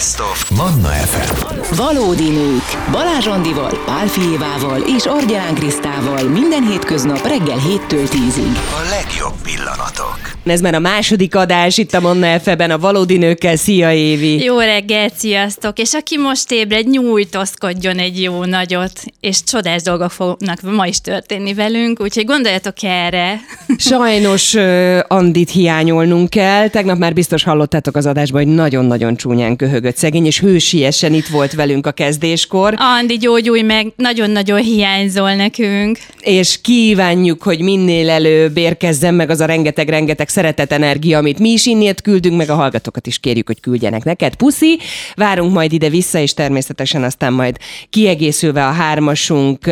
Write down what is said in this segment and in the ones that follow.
Best of Manna FM. Valódi nők. Balázs Andival, Pál Fijévával és Argyán Krisztával minden hétköznap reggel 7-től 10-ig. A legjobb pillanatok. Ez már a második adás itt a Manna FM-ben a valódi nőkkel. Szia Évi! Jó reggelt, sziasztok! És aki most ébred, nyújtózkodjon egy jó nagyot, és csodás dolgok fognak ma is történni velünk, úgyhogy gondoljatok erre. Sajnos uh, Andit hiányolnunk kell. Tegnap már biztos hallottátok az adásban, hogy nagyon-nagyon csúnyán köhögött szegény, és hősiesen itt volt velünk a kezdéskor. Andi, gyógyulj meg, nagyon-nagyon hiányzol nekünk. És kívánjuk, hogy minél előbb érkezzen meg az a rengeteg-rengeteg szeretet energia, amit mi is innét küldünk, meg a hallgatókat is kérjük, hogy küldjenek neked. Puszi, várunk majd ide vissza, és természetesen aztán majd kiegészülve a hármasunk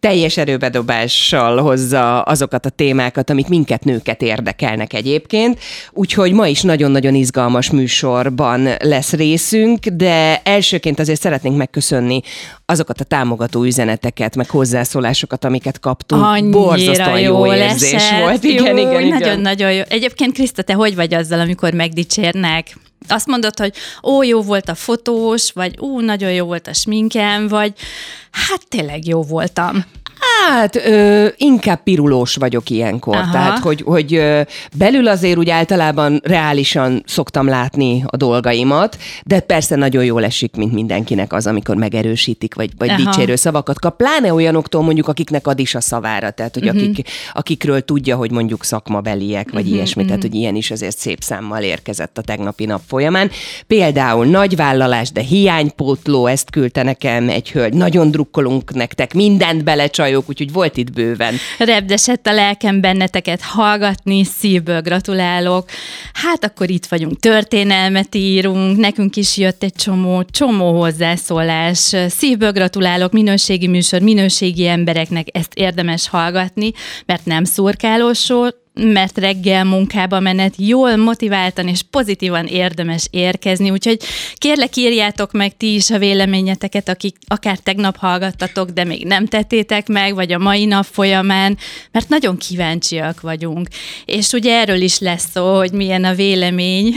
teljes erőbedobással hozza azokat a témákat, amik minket nőket érdekelnek egyébként. Úgyhogy ma is nagyon-nagyon izgalmas műsorban lesz részünk, de elsőként azért szeretnénk megköszönni azokat a támogató üzeneteket, meg hozzászólásokat, amiket kaptunk. Annyira Borzasztóan jó, jól érzés esett. volt. Igen, jó, igen, igen. Nagyon-nagyon jó. Egyébként Kriszta, te hogy vagy azzal, amikor megdicsérnek? Azt mondod, hogy ó, jó volt a fotós, vagy ú, nagyon jó volt a sminkem, vagy hát tényleg jó voltam. Hát ö, inkább pirulós vagyok ilyenkor. Aha. Tehát, hogy, hogy ö, belül azért úgy általában reálisan szoktam látni a dolgaimat, de persze nagyon jól esik, mint mindenkinek az, amikor megerősítik, vagy, vagy Aha. dicsérő szavakat kap. Pláne olyanoktól mondjuk, akiknek ad is a szavára, tehát, hogy Mhm. akik, akikről tudja, hogy mondjuk szakmabeliek, vagy ilyesmi, tehát, hogy ilyen is azért szép számmal érkezett a tegnapi nap folyamán. Például nagy vállalás, de hiánypótló, ezt küldte nekem egy hölgy. Nagyon drukkolunk nektek, mindent belecsajok, úgyhogy volt itt bőven. Repdesett a lelkem benneteket hallgatni, szívből gratulálok. Hát akkor itt vagyunk, történelmet írunk, nekünk is jött egy csomó, csomó hozzászólás. Szívből gratulálok, minőségi műsor, minőségi embereknek ezt érdemes hallgatni, mert nem szurkálósó, mert reggel munkába menet jól motiváltan és pozitívan érdemes érkezni, úgyhogy kérlek írjátok meg ti is a véleményeteket, akik akár tegnap hallgattatok, de még nem tettétek meg, vagy a mai nap folyamán, mert nagyon kíváncsiak vagyunk. És ugye erről is lesz szó, hogy milyen a vélemény.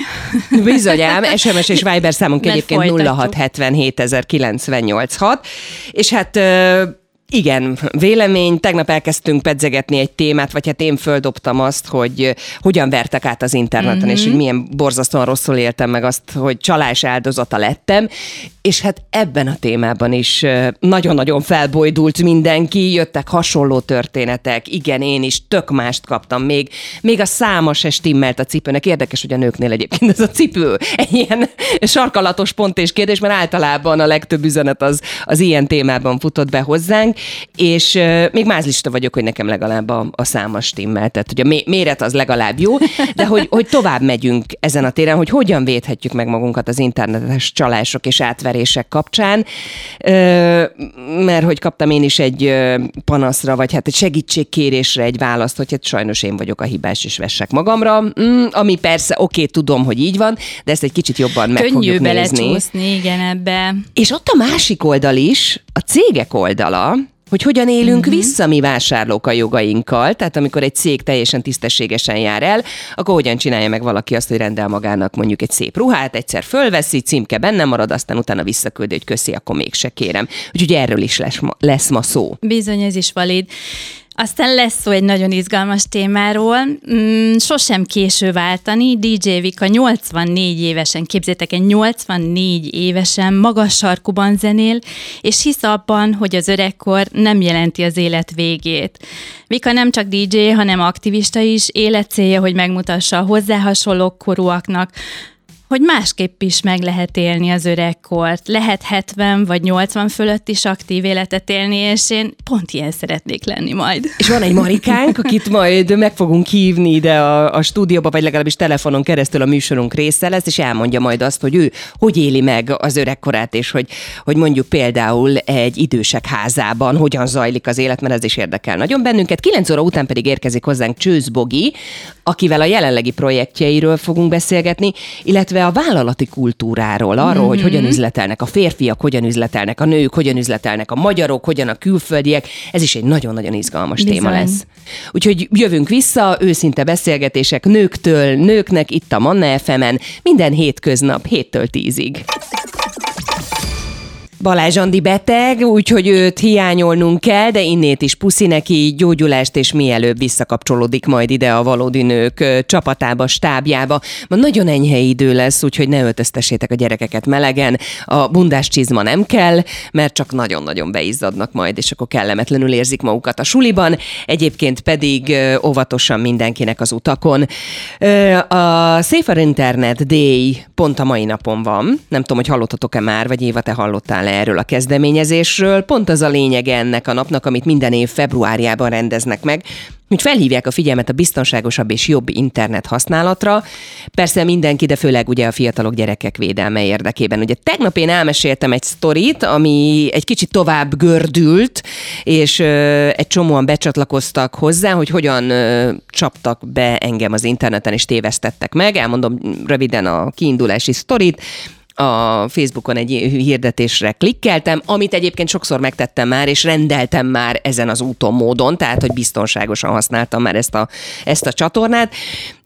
Bizonyám, SMS és Viber számunk Mert egyébként folytatjuk. 0677 és hát igen, vélemény. Tegnap elkezdtünk pedzegetni egy témát, vagy hát én földobtam azt, hogy ö, hogyan vertek át az interneten, mm-hmm. és hogy milyen borzasztóan rosszul éltem meg azt, hogy csalás áldozata lettem, és hát ebben a témában is ö, nagyon-nagyon felbojdult mindenki, jöttek hasonló történetek, igen, én is tök mást kaptam, még, még a száma se stimmelt a cipőnek. Érdekes, hogy a nőknél egyébként ez a cipő egy ilyen sarkalatos pont és kérdés, mert általában a legtöbb üzenet az, az ilyen témában futott be hozzánk, és euh, még mázlista vagyok, hogy nekem legalább a, a száma stimmel, tehát hogy a mé- méret az legalább jó, de hogy, hogy tovább megyünk ezen a téren, hogy hogyan védhetjük meg magunkat az internetes csalások és átverések kapcsán, Ö, mert hogy kaptam én is egy panaszra, vagy hát egy segítségkérésre egy választ, hogy hát sajnos én vagyok a hibás, és vessek magamra, mm, ami persze oké, tudom, hogy így van, de ezt egy kicsit jobban meg Könnyű fogjuk nézni. belecsúszni, igen, ebbe. És ott a másik oldal is, a cégek oldala, hogy hogyan élünk Mhm. uh-huh. vissza mi vásárlók a jogainkkal, tehát amikor egy cég teljesen tisztességesen jár el, akkor hogyan csinálja meg valaki azt, hogy rendel magának mondjuk egy szép ruhát, egyszer fölveszi, címke benne marad, aztán utána visszaküldi, hogy köszi, akkor mégse kérem. Úgyhogy erről is lesz ma, lesz ma szó. Bizony, ez is valid. Aztán lesz szó egy nagyon izgalmas témáról. Mm, sosem késő váltani. DJ Vika 84 évesen, képzétek el, 84 évesen magas sarkuban zenél, és hisz abban, hogy az öregkor nem jelenti az élet végét. Vika nem csak DJ, hanem aktivista is. Életcélja, hogy megmutassa a hozzá hasonló korúaknak, hogy másképp is meg lehet élni az öregkort. Lehet 70 vagy 80 fölött is aktív életet élni, és én pont ilyen szeretnék lenni majd. És van egy Marikánk, akit majd meg fogunk hívni ide a, a stúdióba, vagy legalábbis telefonon keresztül a műsorunk része lesz, és elmondja majd azt, hogy ő hogy éli meg az öregkorát, és hogy, hogy mondjuk például egy idősek házában hogyan zajlik az élet, mert ez is érdekel nagyon bennünket. 9 óra után pedig érkezik hozzánk Csőz Bogi, akivel a jelenlegi projektjeiről fogunk beszélgetni, illetve a vállalati kultúráról, arról, mm-hmm. hogy hogyan üzletelnek a férfiak, hogyan üzletelnek a nők, hogyan üzletelnek a magyarok, hogyan a külföldiek. Ez is egy nagyon-nagyon izgalmas Bizony. téma lesz. Úgyhogy jövünk vissza, őszinte beszélgetések nőktől, nőknek itt a Manna FM-en, minden hétköznap 7-től 10-ig. Balázs Andi beteg, úgyhogy őt hiányolnunk kell, de innét is puszi neki gyógyulást, és mielőbb visszakapcsolódik majd ide a valódi nők csapatába, stábjába. Ma nagyon enyhe idő lesz, úgyhogy ne öltöztessétek a gyerekeket melegen. A bundás csizma nem kell, mert csak nagyon-nagyon beizzadnak majd, és akkor kellemetlenül érzik magukat a suliban. Egyébként pedig óvatosan mindenkinek az utakon. A Safer Internet Day pont a mai napon van. Nem tudom, hogy hallottatok-e már, vagy Éva, te hallottál erről a kezdeményezésről. Pont az a lényege ennek a napnak, amit minden év februárjában rendeznek meg, hogy felhívják a figyelmet a biztonságosabb és jobb internet használatra. Persze mindenki, de főleg ugye a fiatalok gyerekek védelme érdekében. Ugye tegnap én elmeséltem egy sztorit, ami egy kicsit tovább gördült, és ö, egy csomóan becsatlakoztak hozzá, hogy hogyan ö, csaptak be engem az interneten és tévesztettek meg. Elmondom röviden a kiindulási sztorit a Facebookon egy hirdetésre klikkeltem, amit egyébként sokszor megtettem már, és rendeltem már ezen az úton módon, tehát hogy biztonságosan használtam már ezt a, ezt a csatornát,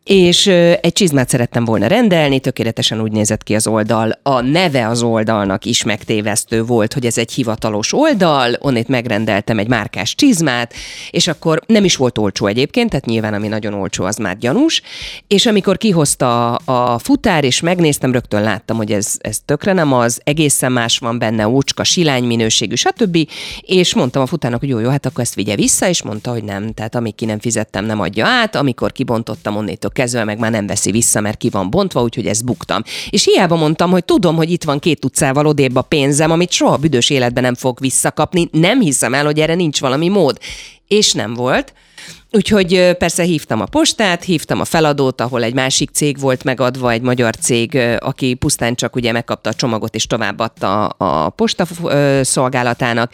és egy csizmát szerettem volna rendelni, tökéletesen úgy nézett ki az oldal. A neve az oldalnak is megtévesztő volt, hogy ez egy hivatalos oldal, onnét megrendeltem egy márkás csizmát, és akkor nem is volt olcsó egyébként, tehát nyilván ami nagyon olcsó, az már gyanús, és amikor kihozta a, futár, és megnéztem, rögtön láttam, hogy ez, ez tökre nem az, egészen más van benne, úcska, silány minőségű, stb. És mondtam a futárnak, hogy jó, jó, hát akkor ezt vigye vissza, és mondta, hogy nem, tehát amíg ki nem fizettem, nem adja át, amikor kibontottam, onnétől kezdve meg már nem veszi vissza, mert ki van bontva, úgyhogy ezt buktam. És hiába mondtam, hogy tudom, hogy itt van két utcával odébb a pénzem, amit soha büdös életben nem fog visszakapni, nem hiszem el, hogy erre nincs valami mód. És nem volt. Úgyhogy persze hívtam a postát, hívtam a feladót, ahol egy másik cég volt megadva, egy magyar cég, aki pusztán csak ugye megkapta a csomagot és továbbadta a posta szolgálatának.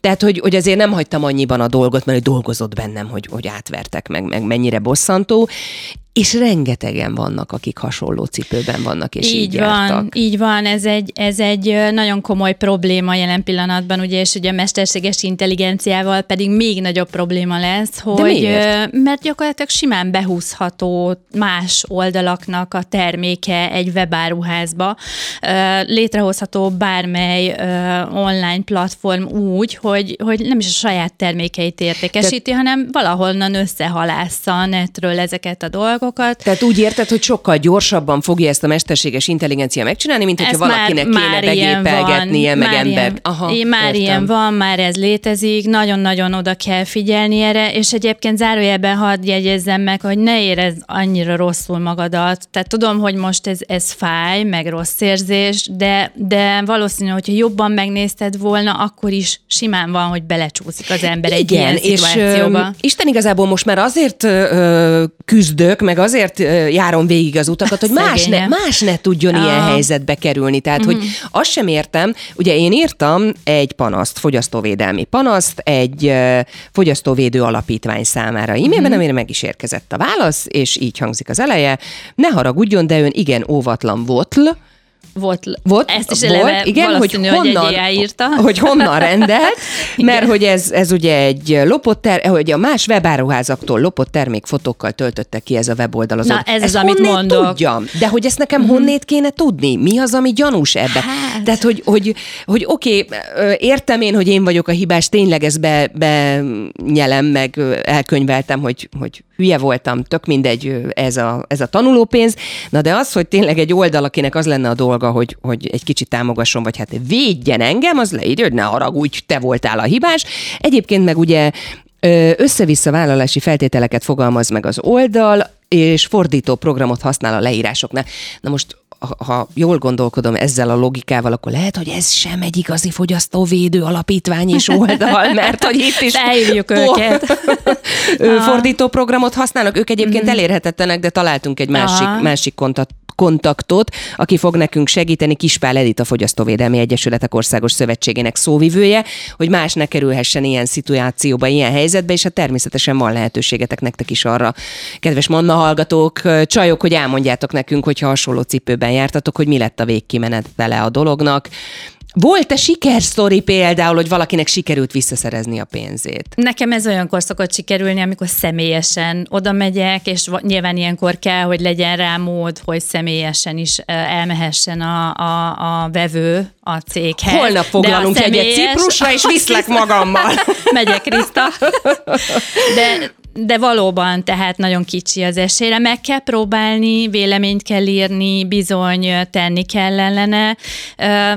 Tehát, hogy, hogy azért nem hagytam annyiban a dolgot, mert dolgozott bennem, hogy, hogy átvertek meg, meg mennyire bosszantó. És rengetegen vannak, akik hasonló cipőben vannak, és így, így van, jártak. így van, ez egy, ez egy nagyon komoly probléma jelen pillanatban, ugye, és ugye a mesterséges intelligenciával pedig még nagyobb probléma lesz, hogy miért? mert gyakorlatilag simán behúzható más oldalaknak a terméke egy webáruházba, létrehozható bármely online platform úgy, hogy, hogy nem is a saját termékeit értékesíti, hanem valahonnan összehalásza a netről ezeket a dolgokat, Tehát úgy érted, hogy sokkal gyorsabban fogja ezt a mesterséges intelligencia megcsinálni, mint hogyha valakinek kéne begépelgetnie, meg már ember. Ilyen, Aha, már értem. ilyen van, már ez létezik, nagyon-nagyon oda kell figyelni erre, és egyébként zárójelben hadd jegyezzem meg, hogy ne érezd annyira rosszul magadat. Tehát tudom, hogy most ez, ez fáj, meg rossz érzés, de, de valószínű, hogyha jobban megnézted volna, akkor is simán van, hogy belecsúszik az ember egy ilyen és szituációba. ö, Isten igazából most már azért ö, küzdök, meg azért ö, járom végig az utakat, hogy más ne, Szegényem. más ne tudjon Ah. ilyen helyzetbe kerülni. Tehát, hogy azt sem értem, ugye én írtam egy panaszt, fogyasztóvédelmi panaszt, egy ö, fogyasztóvédő alapítvány számára e-mailben, amire meg is érkezett a válasz, és így hangzik az eleje. Ne haragudjon, de ön igen óvatlan volt, Volt, volt, ezt is volt, eleve igen, hogy honnan, hogy egy írta. hogy honnan rendelt, mert hogy ez, ez ugye egy lopott, ter, hogy a más webáruházaktól lopott termékfotókkal töltötte ki ez a weboldal az Na, ez az, amit mondok. tudjam, de hogy ezt nekem honnét kéne tudni? Mi az, ami gyanús ebbe? Hát. Tehát, hogy, hogy, hogy oké, ö, értem én, hogy én vagyok a hibás, tényleg ezt be, be nyelem, meg elkönyveltem, hogy, hogy hülye voltam, tök mindegy ez a, ez a tanulópénz, na de az, hogy tényleg egy oldal, akinek az lenne a dolga, hogy, hogy egy kicsit támogasson, vagy hát védjen engem, az leírja, hogy ne haragudj, te voltál a hibás. Egyébként meg ugye össze-vissza vállalási feltételeket fogalmaz meg az oldal, és fordító programot használ a leírásoknál. Na most ha- jól gondolkodom ezzel a logikával, akkor lehet, hogy ez sem egy igazi fogyasztóvédő alapítvány és oldal, mert hogy itt is Felhívjuk őket. Fordító programot használnak. Ők egyébként elérhetetlenek, de találtunk egy másik, Aha. másik kontat, kontaktot, aki fog nekünk segíteni, Kispál Edith, a Fogyasztóvédelmi Egyesületek Országos Szövetségének szóvivője, hogy más ne kerülhessen ilyen szituációba, ilyen helyzetbe, és hát természetesen van lehetőségetek nektek is arra, kedves Manna hallgatók, csajok, hogy elmondjátok nekünk, hogyha hasonló cipőben jártatok, hogy mi lett a végkimenetele a dolognak, Volt-e sikersztori például, hogy valakinek sikerült visszaszerezni a pénzét? Nekem ez olyankor szokott sikerülni, amikor személyesen oda megyek, és nyilván ilyenkor kell, hogy legyen rá mód, hogy személyesen is elmehessen a, a, a vevő a céghez. Holnap foglalunk egyet Ciprusra, és viszlek magammal. Megyek, Kriszta. De de valóban, tehát nagyon kicsi az esélyre. Meg kell próbálni, véleményt kell írni, bizony tenni kell ellene,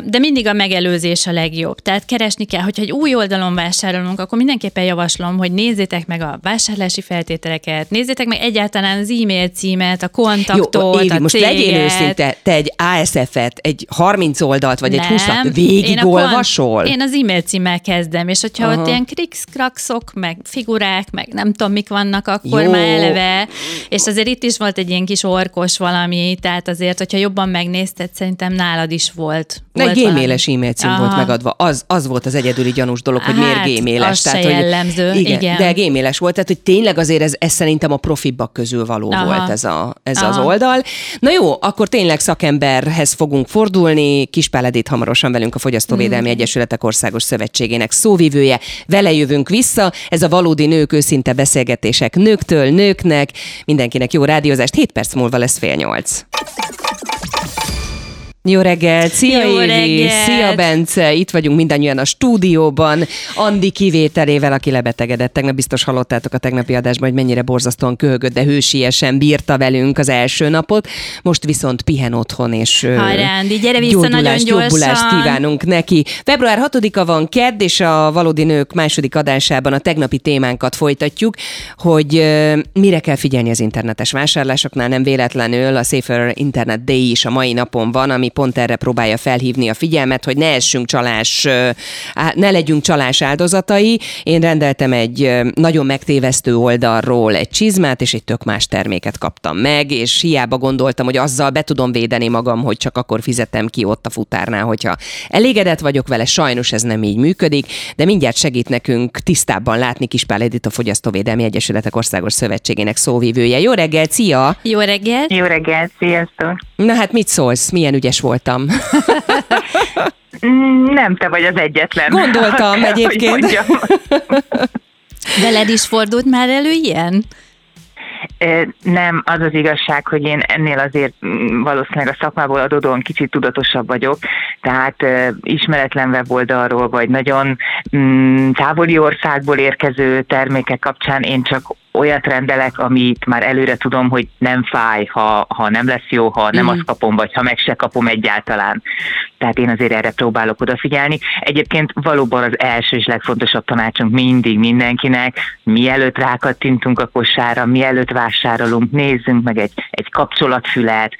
de mindig a megelőzés a legjobb. Tehát keresni kell, hogyha egy új oldalon vásárolunk, akkor mindenképpen javaslom, hogy nézzétek meg a vásárlási feltételeket, nézzétek meg egyáltalán az e-mail címet, a kontaktot, Jó, Évi, a most céget. legyél őszinte, te egy ASF-et, egy 30 oldalt, vagy Nem, egy 20 végigolvasol? Én, én az e-mail címmel kezdem, és hogyha Aha. ott ilyen krikszkrakszok, meg figurák, meg nem tudom mik vannak, akkor Jó. már eleve, és azért itt is volt egy ilyen kis orkos valami, tehát azért, hogyha jobban megnézted, szerintem nálad is volt. volt egy géméles e-mail cím Aha. volt megadva. Az, az volt az egyedüli gyanús dolog, hogy hát, miért géméles. Az tehát, se jellemző. Hogy, igen, igen, de géméles volt, tehát hogy tényleg azért ez, ez szerintem a profibbak közül való Aha. volt ez, a, ez az oldal. Na jó, akkor tényleg szakemberhez fogunk fordulni. Kispáledét hamarosan velünk a Fogyasztóvédelmi mm. Egyesületek Országos Szövetségének szóvivője. Vele jövünk vissza. Ez a valódi nők őszinte beszélgetés beszélgetések nőktől nőknek. Mindenkinek jó rádiózást, 7 perc múlva lesz fél nyolc. Jó reggelt! Szia Jó Évi! Reggelt. Szia Bence! Itt vagyunk mindannyian a stúdióban. Andi kivételével, aki lebetegedett. Tegnap biztos hallottátok a tegnapi adásban, hogy mennyire borzasztóan köhögött, de hősiesen bírta velünk az első napot. Most viszont pihen otthon, és Hajrá, Andi, gyere vissza nagyon gyorsan. kívánunk neki. Február 6-a van kedd, és a Valódi Nők második adásában a tegnapi témánkat folytatjuk, hogy mire kell figyelni az internetes vásárlásoknál. Nem véletlenül a Safer Internet Day is a mai napon van, ami pont erre próbálja felhívni a figyelmet, hogy ne essünk csalás, ne legyünk csalás áldozatai. Én rendeltem egy nagyon megtévesztő oldalról egy csizmát, és egy tök más terméket kaptam meg, és hiába gondoltam, hogy azzal be tudom védeni magam, hogy csak akkor fizetem ki ott a futárnál, hogyha elégedett vagyok vele, sajnos ez nem így működik, de mindjárt segít nekünk tisztábban látni Kispál Edith a Fogyasztóvédelmi Egyesületek Országos Szövetségének szóvívője. Jó reggelt, szia! Jó reggelt! Jó reggelt, sziasztok! Na hát mit szólsz? Milyen ügyes voltam. Mm, nem te vagy az egyetlen. Gondoltam egyébként. Veled is fordult már elő ilyen? Nem, az az igazság, hogy én ennél azért mm, valószínűleg a szakmából adódóan kicsit tudatosabb vagyok, tehát ismeretlen weboldalról, vagy nagyon mm, távoli országból érkező termékek kapcsán én csak olyat rendelek, amit már előre tudom, hogy nem fáj, ha, ha nem lesz jó, ha nem mm. azt kapom, vagy ha meg se kapom egyáltalán. Tehát én azért erre próbálok odafigyelni. Egyébként valóban az első és legfontosabb tanácsunk mindig mindenkinek, mielőtt rákattintunk a kosára, mielőtt vásárolunk, nézzünk meg egy, egy kapcsolatfület.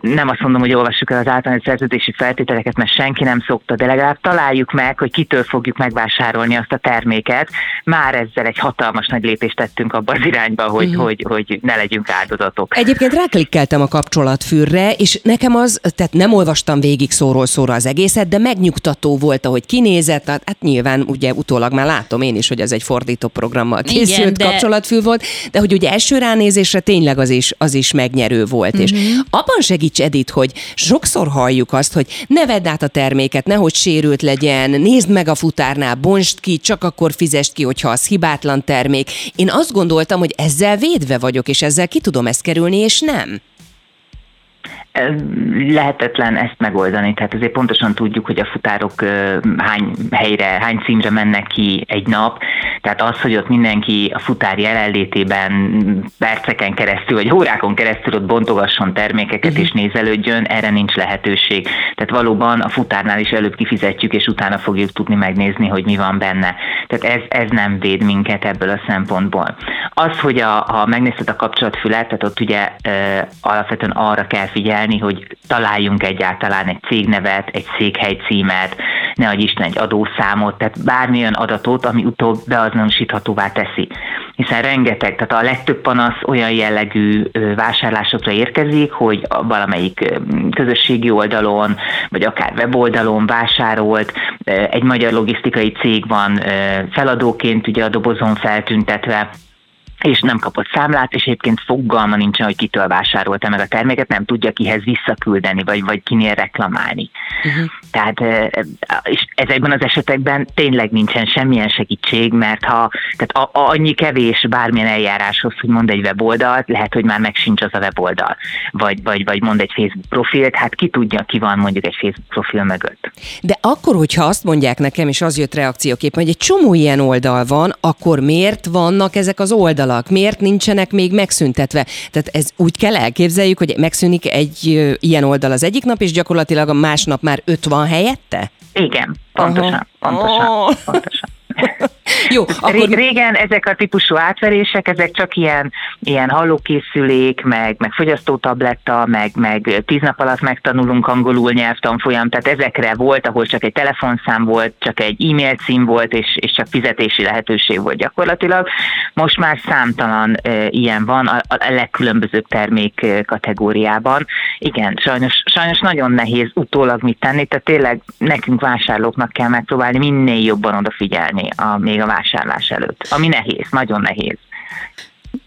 Nem azt mondom, hogy olvassuk el az általános szerződési feltételeket, mert senki nem szokta, de legalább találjuk meg, hogy kitől fogjuk megvásárolni azt a terméket. Már ezzel egy hatalmas nagy lépést tettünk abba az irányba, hogy, uh-huh. hogy, hogy ne legyünk áldozatok. Egyébként ráklikkeltem a kapcsolatfűrre, és nekem az, tehát nem olvastam végig szóról szóra az egészet, de megnyugtató volt, ahogy kinézett, hát, hát nyilván ugye utólag már látom én is, hogy ez egy fordító programmal készült Igen, de... kapcsolatfű volt, de hogy ugye első ránézésre tényleg az is, az is megnyerő volt. Uh-huh. És mhm. abban segíts Edith, hogy sokszor halljuk azt, hogy ne vedd át a terméket, nehogy sérült legyen, nézd meg a futárnál, bonst ki, csak akkor fizest ki, hogyha az hibátlan termék. Én azt gondoltam, gondoltam, hogy ezzel védve vagyok, és ezzel ki tudom ezt kerülni, és nem lehetetlen ezt megoldani. Tehát azért pontosan tudjuk, hogy a futárok hány helyre, hány címre mennek ki egy nap. Tehát az, hogy ott mindenki a futár jelenlétében perceken keresztül, vagy órákon keresztül ott bontogasson termékeket és nézelődjön, erre nincs lehetőség. Tehát valóban a futárnál is előbb kifizetjük, és utána fogjuk tudni megnézni, hogy mi van benne. Tehát ez, ez nem véd minket ebből a szempontból. Az, hogy a, ha megnézted a kapcsolatfület, tehát ott ugye e, alapvetően arra kell figyelni, figyelni, hogy találjunk egyáltalán egy cégnevet, egy székhely címet, ne adj Isten egy adószámot, tehát bármilyen adatot, ami utóbb beazonosíthatóvá teszi. Hiszen rengeteg, tehát a legtöbb panasz olyan jellegű vásárlásokra érkezik, hogy valamelyik közösségi oldalon, vagy akár weboldalon vásárolt, egy magyar logisztikai cég van feladóként ugye a dobozon feltüntetve, és nem kapott számlát, és egyébként fogalma nincsen, hogy kitől vásárolta meg a terméket, nem tudja kihez visszaküldeni, vagy, vagy kinél reklamálni. Uh-huh. Tehát és ezekben az esetekben tényleg nincsen semmilyen segítség, mert ha tehát a, a, annyi kevés bármilyen eljáráshoz, hogy mond egy weboldalt, lehet, hogy már meg sincs az a weboldal, vagy, vagy, vagy mond egy Facebook profilt, hát ki tudja, ki van mondjuk egy Facebook profil mögött. De akkor, hogyha azt mondják nekem, és az jött reakcióképpen, hogy egy csomó ilyen oldal van, akkor miért vannak ezek az oldalak? Miért nincsenek még megszüntetve? Tehát ez úgy kell elképzeljük, hogy megszűnik egy ilyen oldal az egyik nap, és gyakorlatilag a másnap már öt van helyette? Igen, pontosan, Aha. pontosan, oh. pontosan. Jó, akkor... Régen ezek a típusú átverések, ezek csak ilyen, ilyen hallókészülék, meg, meg fogyasztótabletta, meg, meg tíz nap alatt megtanulunk angolul nyelvtanfolyam, tehát ezekre volt, ahol csak egy telefonszám volt, csak egy e-mail cím volt, és, és csak fizetési lehetőség volt gyakorlatilag. Most már számtalan e, ilyen van a, a legkülönbözőbb termék kategóriában. Igen, sajnos, sajnos nagyon nehéz utólag mit tenni, tehát tényleg nekünk vásárlóknak kell megpróbálni minél jobban odafigyelni a, még a vásárlás előtt, ami nehéz, nagyon nehéz.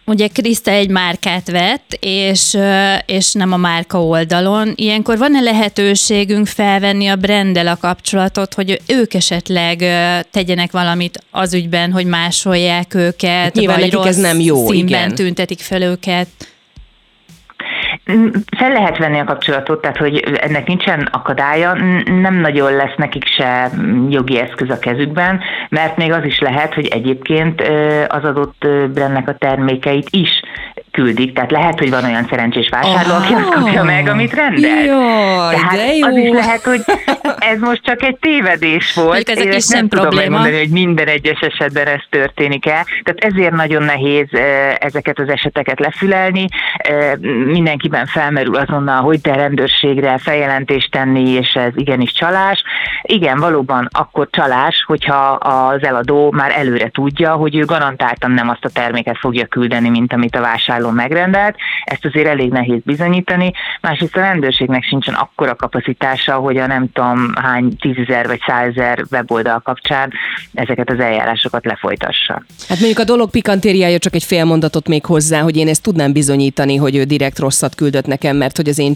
Ugye Kriszta egy márkát vett, és, és nem a márka oldalon. Ilyenkor van-e lehetőségünk felvenni a brendel a kapcsolatot, hogy ők esetleg tegyenek valamit az ügyben, hogy másolják őket, Nyilván vagy rossz ez nem jó, színben igen. tüntetik fel őket? Fel lehet venni a kapcsolatot, tehát hogy ennek nincsen akadálya, nem nagyon lesz nekik se jogi eszköz a kezükben, mert még az is lehet, hogy egyébként az adott brandnek a termékeit is küldik, tehát lehet, hogy van olyan szerencsés vásárló, oh, aki azt kapja meg, amit rendel. Jaj, tehát de jó. az is lehet, hogy ez most csak egy tévedés volt. ez ezt nem probléma. tudom megmondani, hogy minden egyes esetben ez történik el. Tehát ezért nagyon nehéz ezeket az eseteket lefülelni. Mindenkiben felmerül azonnal, hogy te rendőrségre feljelentést tenni, és ez igenis csalás. Igen, valóban akkor csalás, hogyha az eladó már előre tudja, hogy ő garantáltan nem azt a terméket fogja küldeni, mint amit a vásárló vásárló megrendelt, ezt azért elég nehéz bizonyítani, másrészt a rendőrségnek sincsen akkora kapacitása, hogy a nem tudom hány tízezer vagy százezer weboldal kapcsán ezeket az eljárásokat lefolytassa. Hát mondjuk a dolog pikantériája csak egy fél mondatot még hozzá, hogy én ezt tudnám bizonyítani, hogy ő direkt rosszat küldött nekem, mert hogy az én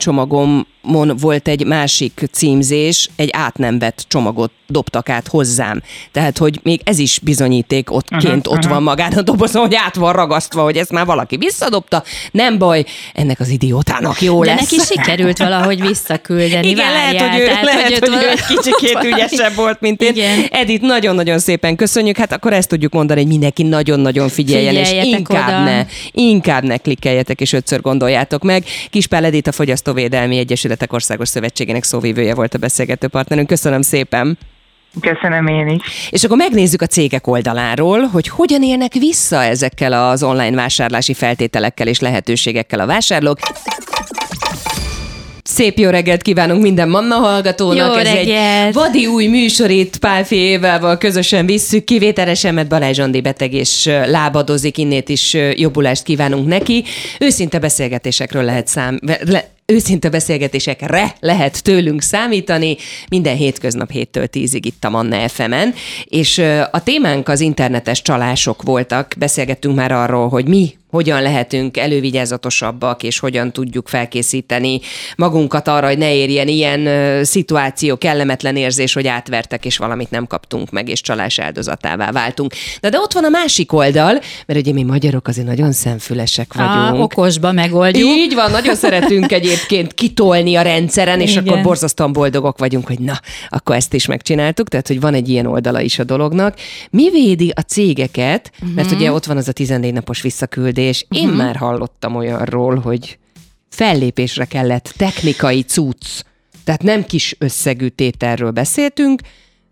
csomagomon volt egy másik címzés, egy át nem vett csomagot dobtak át hozzám. Tehát, hogy még ez is bizonyíték ottként uh-huh, ott uh-huh. van magán a dobozon, hogy át van ragasztva, hogy ezt már valaki visszadobta. Nem baj, ennek az idiótának jó De lesz. neki sikerült valahogy visszaküldeni. Igen, Várjál, lehet, hogy ő, tehát, lehet, hogy, hogy ő egy kicsikét ügyesebb volt, mint én. Igen. Edith, nagyon-nagyon szépen köszönjük. Hát akkor ezt tudjuk mondani, hogy mindenki nagyon-nagyon figyeljen, és inkább oda. ne, inkább ne klikkeljetek, és ötször gondoljátok meg. Kispál Edith, a Fogyasztóvédelmi Egyesületek Országos Szövetségének szóvívője volt a beszélgető partnerünk. Köszönöm szépen! Köszönöm én is. És akkor megnézzük a cégek oldaláról, hogy hogyan élnek vissza ezekkel az online vásárlási feltételekkel és lehetőségekkel a vásárlók. Szép jó reggelt kívánunk minden Manna hallgatónak. Jó Ez reggelt. egy vadi új műsor itt Pálfi Évával közösen visszük. Kivételesen, mert Balázs Andi beteg és lábadozik, innét is jobbulást kívánunk neki. Őszinte beszélgetésekről lehet szám... Le, őszinte beszélgetésekre lehet tőlünk számítani, minden hétköznap 7-től 10-ig itt a Manna FM-en, és a témánk az internetes csalások voltak, beszélgettünk már arról, hogy mi hogyan lehetünk elővigyázatosabbak, és hogyan tudjuk felkészíteni magunkat arra, hogy ne érjen ilyen szituáció, kellemetlen érzés, hogy átvertek, és valamit nem kaptunk meg, és csalás áldozatává váltunk. De, de ott van a másik oldal, mert ugye mi magyarok azért nagyon szemfülesek vagyunk. A, okosba megoldjuk. Így van, nagyon szeretünk egyébként kitolni a rendszeren, és Igen. akkor borzasztóan boldogok vagyunk, hogy na, akkor ezt is megcsináltuk, tehát hogy van egy ilyen oldala is a dolognak. Mi védi a cégeket, mert uh-huh. ugye ott van az a 14 napos visszaküldés. Én uh-huh. már hallottam olyanról, hogy fellépésre kellett technikai cucc, tehát nem kis összegű tételről beszéltünk,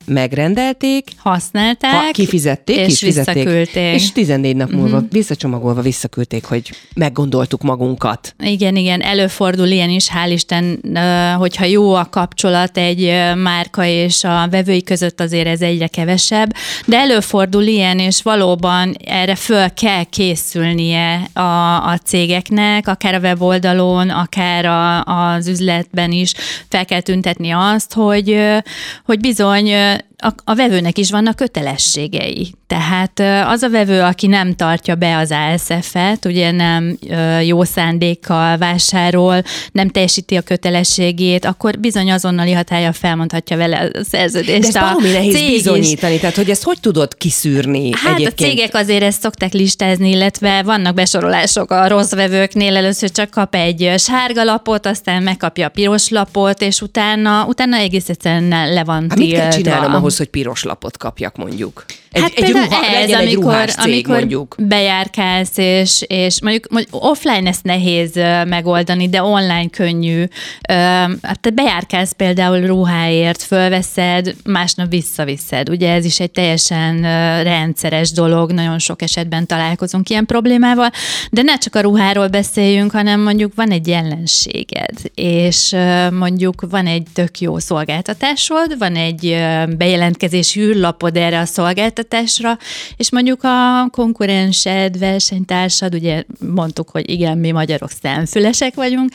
megrendelték, használták, ha, kifizették, és kifizették, visszaküldték. És 14 nap múlva uh-huh. visszacsomagolva visszaküldték, hogy meggondoltuk magunkat. Igen, igen, előfordul ilyen is, hál' Isten, hogyha jó a kapcsolat egy márka és a vevői között azért ez egyre kevesebb, de előfordul ilyen, és valóban erre föl kell készülnie a, a cégeknek, akár a weboldalon, akár a, az üzletben is fel kell tüntetni azt, hogy, hogy bizony that a, a vevőnek is vannak kötelességei. Tehát az a vevő, aki nem tartja be az ASF-et, ugye nem jó szándékkal vásárol, nem teljesíti a kötelességét, akkor bizony azonnali hatája felmondhatja vele a szerződést. De ez a nehéz cég bizonyítani, is. tehát hogy ezt hogy tudod kiszűrni Hát egyébként? a cégek azért ezt szokták listázni, illetve vannak besorolások a rossz vevőknél, először csak kap egy sárga lapot, aztán megkapja a piros lapot, és utána, utána egész egyszerűen le van Hát mit kell csinálnom ahhoz, hogy piros lapot kapjak mondjuk? Egy, hát egy, ruha, ez, legyen egy amikor, ruhás cég amikor mondjuk. bejárkálsz, és, és mondjuk, mondjuk offline ezt nehéz megoldani, de online könnyű. Hát te bejárkálsz például ruháért, fölveszed, másnap visszaviszed. Ugye ez is egy teljesen rendszeres dolog, nagyon sok esetben találkozunk ilyen problémával, de ne csak a ruháról beszéljünk, hanem mondjuk van egy ellenséged, és mondjuk van egy tök jó szolgáltatásod, van egy ö, bejelentkezési űrlapod erre a szolgáltatásra, és mondjuk a konkurensed, versenytársad, ugye mondtuk, hogy igen, mi magyarok szemfülesek vagyunk,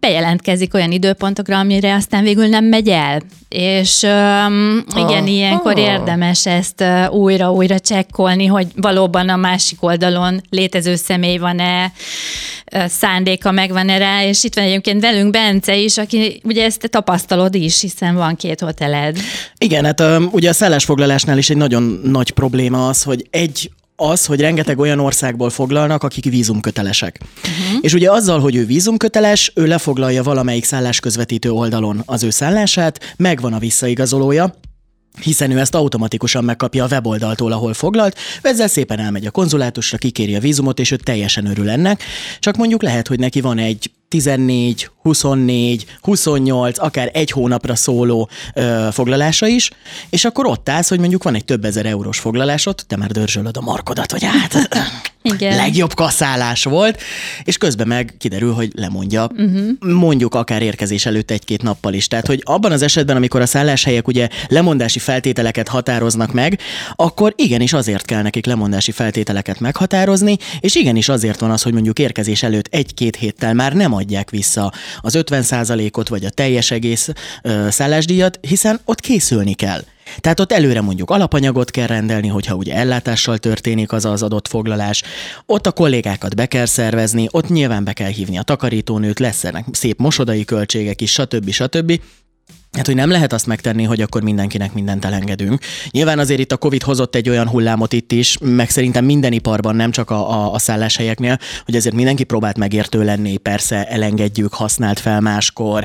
bejelentkezik olyan időpontokra, amire aztán végül nem megy el. És um, igen, Aha. ilyenkor érdemes ezt újra-újra csekkolni, hogy valóban a másik oldalon létező személy van-e, szándéka megvan-e rá, és itt van egyébként velünk Bence is, aki ugye ezt tapasztalod is, hiszen van két hoteled. Igen, hát um, ugye a szállásfoglalásnál is egy nagyon nagy probléma az, hogy egy az, hogy rengeteg olyan országból foglalnak, akik vízumkötelesek. Uh-huh. És ugye azzal, hogy ő vízumköteles, ő lefoglalja valamelyik szállásközvetítő oldalon az ő szállását, megvan a visszaigazolója, hiszen ő ezt automatikusan megkapja a weboldaltól, ahol foglalt, ezzel szépen elmegy a konzulátusra, kikéri a vízumot, és ő teljesen örül ennek, csak mondjuk lehet, hogy neki van egy 14, 24, 28, akár egy hónapra szóló ö, foglalása is, és akkor ott állsz, hogy mondjuk van egy több ezer eurós foglalásod, te már dörzsölöd a markodat, hogy hát Igen. legjobb kaszálás volt, és közben meg kiderül, hogy lemondja, uh-huh. mondjuk akár érkezés előtt egy-két nappal is. Tehát, hogy abban az esetben, amikor a szálláshelyek ugye lemondási feltételeket határoznak meg, akkor igenis azért kell nekik lemondási feltételeket meghatározni, és igenis azért van az, hogy mondjuk érkezés előtt egy-két héttel már nem adják vissza az 50%-ot vagy a teljes egész ö, szállásdíjat, hiszen ott készülni kell. Tehát ott előre mondjuk alapanyagot kell rendelni, hogyha ugye ellátással történik az az adott foglalás. Ott a kollégákat be kell szervezni, ott nyilván be kell hívni a takarítónőt, lesz ennek szép mosodai költségek is, stb. stb. Hát, hogy nem lehet azt megtenni, hogy akkor mindenkinek mindent elengedünk. Nyilván azért itt a Covid hozott egy olyan hullámot itt is, meg szerintem minden iparban, nem csak a, a, a szálláshelyeknél, hogy azért mindenki próbált megértő lenni, persze elengedjük, használt fel máskor,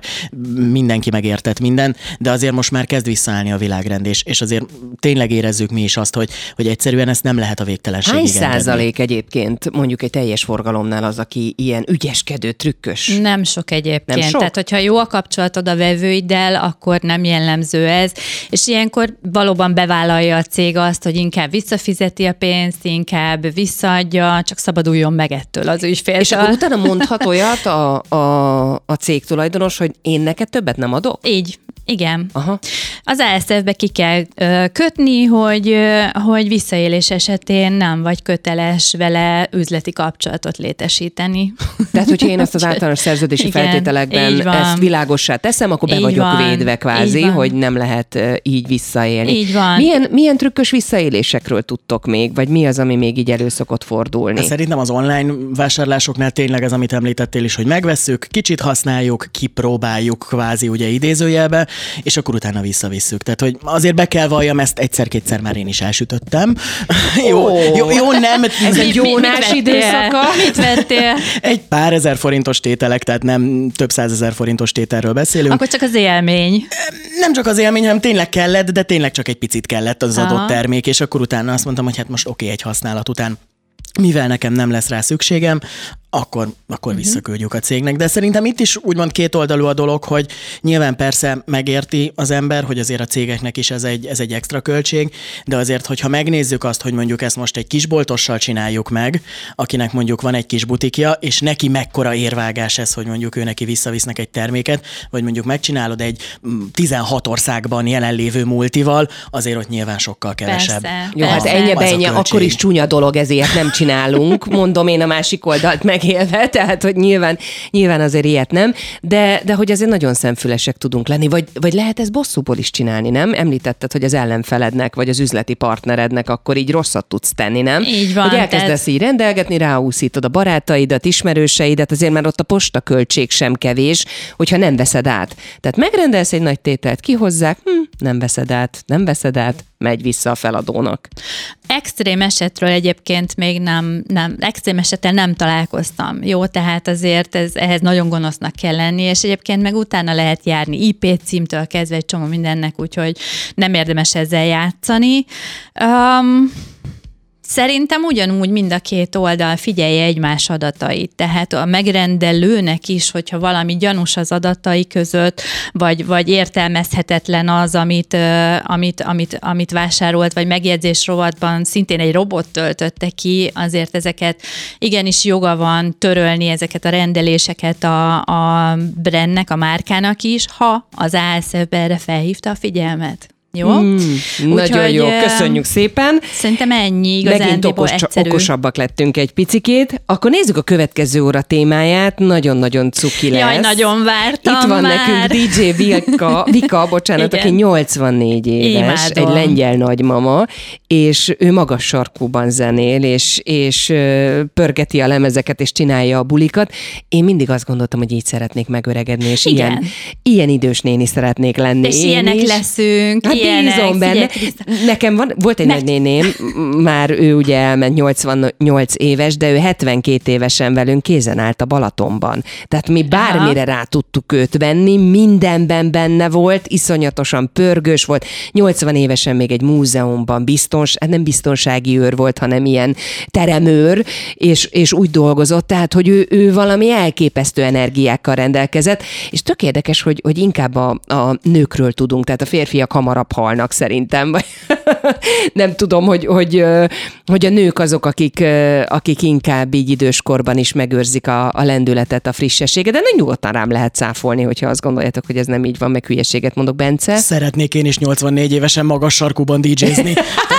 mindenki megértett minden, de azért most már kezd visszaállni a világrend, és, és azért tényleg érezzük mi is azt, hogy, hogy egyszerűen ezt nem lehet a végtelenségig Hány engedni. százalék egyébként mondjuk egy teljes forgalomnál az, aki ilyen ügyeskedő, trükkös? Nem sok egyébként. Nem sok? Tehát, hogyha jó a kapcsolatod a vevőiddel, akkor nem jellemző ez. És ilyenkor valóban bevállalja a cég azt, hogy inkább visszafizeti a pénzt, inkább visszaadja, csak szabaduljon meg ettől az ügyfél. És akkor utána mondhat olyat a, a, a cég tulajdonos, hogy én neked többet nem adok? Így, igen. Aha. Az ASF-be ki kell ö, kötni, hogy, ö, hogy visszaélés esetén nem vagy köteles vele üzleti kapcsolatot létesíteni. Tehát, hogyha én azt az általános szerződési Igen, feltételekben ezt világossá teszem, akkor be Így vagyok van, védve kvázi, hogy nem lehet ö, így visszaélni. Így van. Milyen, milyen trükkös visszaélésekről tudtok még, vagy mi az, ami még így elő szokott fordulni? Hát Szerintem az online vásárlásoknál tényleg ez, amit említettél is, hogy megvesszük, kicsit használjuk, kipróbáljuk kvázi ugye idézőjelbe, és akkor utána visszavisszük. Tehát, hogy azért be kell valljam, ezt egyszer-kétszer már én is elsütöttem. jó, jó, jó, nem. Ez egy jónás időszaka. Mit vettél? Egy pár ezer forintos tételek, tehát nem több százezer forintos tételről beszélünk. Akkor csak az élmény. Nem csak az élmény, hanem tényleg kellett, de tényleg csak egy picit kellett az Aha. adott termék, és akkor utána azt mondtam, hogy hát most oké, egy használat után mivel nekem nem lesz rá szükségem, akkor, akkor uh-huh. visszaküldjük a cégnek. De szerintem itt is úgymond kétoldalú a dolog, hogy nyilván persze megérti az ember, hogy azért a cégeknek is ez egy, ez egy extra költség, de azért, hogyha megnézzük azt, hogy mondjuk ezt most egy kisboltossal csináljuk meg, akinek mondjuk van egy kis butikja, és neki mekkora érvágás ez, hogy mondjuk ő neki visszavisznek egy terméket, vagy mondjuk megcsinálod egy mm, 16 országban jelenlévő multival, azért ott nyilván sokkal kevesebb. Persze. Jó, hát ennyi ennyi, akkor is csúnya dolog, ezért nem csinálunk. Mondom én a másik oldalt megint, megélve, tehát hogy nyilván, nyilván azért ilyet nem, de, de hogy azért nagyon szemfülesek tudunk lenni, vagy, vagy lehet ez bosszúból is csinálni, nem? Említetted, hogy az ellenfelednek, vagy az üzleti partnerednek akkor így rosszat tudsz tenni, nem? Így van, Hogy elkezdesz tehát- így rendelgetni, ráúszítod a barátaidat, ismerőseidet, azért már ott a postaköltség sem kevés, hogyha nem veszed át. Tehát megrendelsz egy nagy tételt, kihozzák, hm, nem veszed át, nem veszed át, megy vissza a feladónak. Extrém esetről egyébként még nem, nem extrém esettel nem találkoztam. Jó, tehát azért ez, ehhez nagyon gonosznak kell lenni, és egyébként meg utána lehet járni IP címtől kezdve egy csomó mindennek, úgyhogy nem érdemes ezzel játszani. Um, Szerintem ugyanúgy mind a két oldal figyelje egymás adatait, tehát a megrendelőnek is, hogyha valami gyanús az adatai között, vagy, vagy értelmezhetetlen az, amit, amit, amit, amit vásárolt, vagy megjegyzés rovatban szintén egy robot töltötte ki, azért ezeket igenis joga van törölni ezeket a rendeléseket a, a brandnek, a márkának is, ha az ASF erre felhívta a figyelmet. Jó? Mm, nagyon jó, ö, köszönjük szépen. Szerintem ennyi Megint igazándiból okos, egyszerű. okosabbak lettünk egy picikét. Akkor nézzük a következő óra témáját. Nagyon-nagyon cuki lesz. Jaj, nagyon vártam Itt van már. nekünk DJ Vilka, Vika, bocsánat, Igen. aki 84 éves, Imádom. egy lengyel nagymama, és ő magas sarkúban zenél, és, és pörgeti a lemezeket, és csinálja a bulikat. Én mindig azt gondoltam, hogy így szeretnék megöregedni, és Igen. ilyen, ilyen idős néni szeretnék lenni. És ilyenek is. leszünk, Hát ilyenek. bízom benne. Figyelj. Nekem van, volt egy Ne- nagynéném, már ő ugye elment 88 éves, de ő 72 évesen velünk kézen állt a Balatonban. Tehát mi bármire rá tudtuk őt venni, mindenben benne volt, iszonyatosan pörgős volt. 80 évesen még egy múzeumban biztons, hát nem biztonsági őr volt, hanem ilyen teremőr, és, és úgy dolgozott, tehát, hogy ő, ő valami elképesztő energiákkal rendelkezett, és tök érdekes, hogy, hogy inkább a, a nőkről tudunk, tehát a férfiak hamarabb halnak szerintem, vagy nem tudom, hogy, hogy, hogy a nők azok, akik, akik inkább így időskorban is megőrzik a, a lendületet, a frissességet, de nem nyugodtan rám lehet cáfolni, hogyha azt gondoljátok, hogy ez nem így van, meg hülyeséget mondok, Bence. Szeretnék én is 84 évesen magas sarkúban DJ-zni.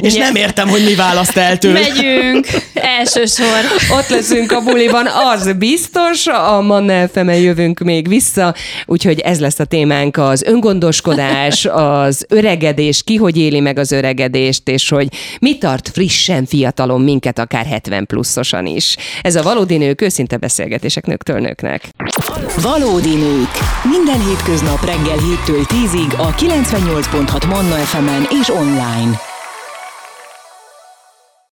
És nem értem, hogy mi választ el tőle. Megyünk, első sor. Ott leszünk a buliban, az biztos, a Manna fm jövünk még vissza, úgyhogy ez lesz a témánk, az öngondoskodás, az öregedés, ki hogy éli meg az öregedést, és hogy mi tart frissen, fiatalon minket, akár 70 pluszosan is. Ez a valódi nők, őszinte beszélgetések nőktől nőknek. Valódi nők. Minden hétköznap reggel 7-től 10-ig a 98.6 Manna FM-en és online. nine.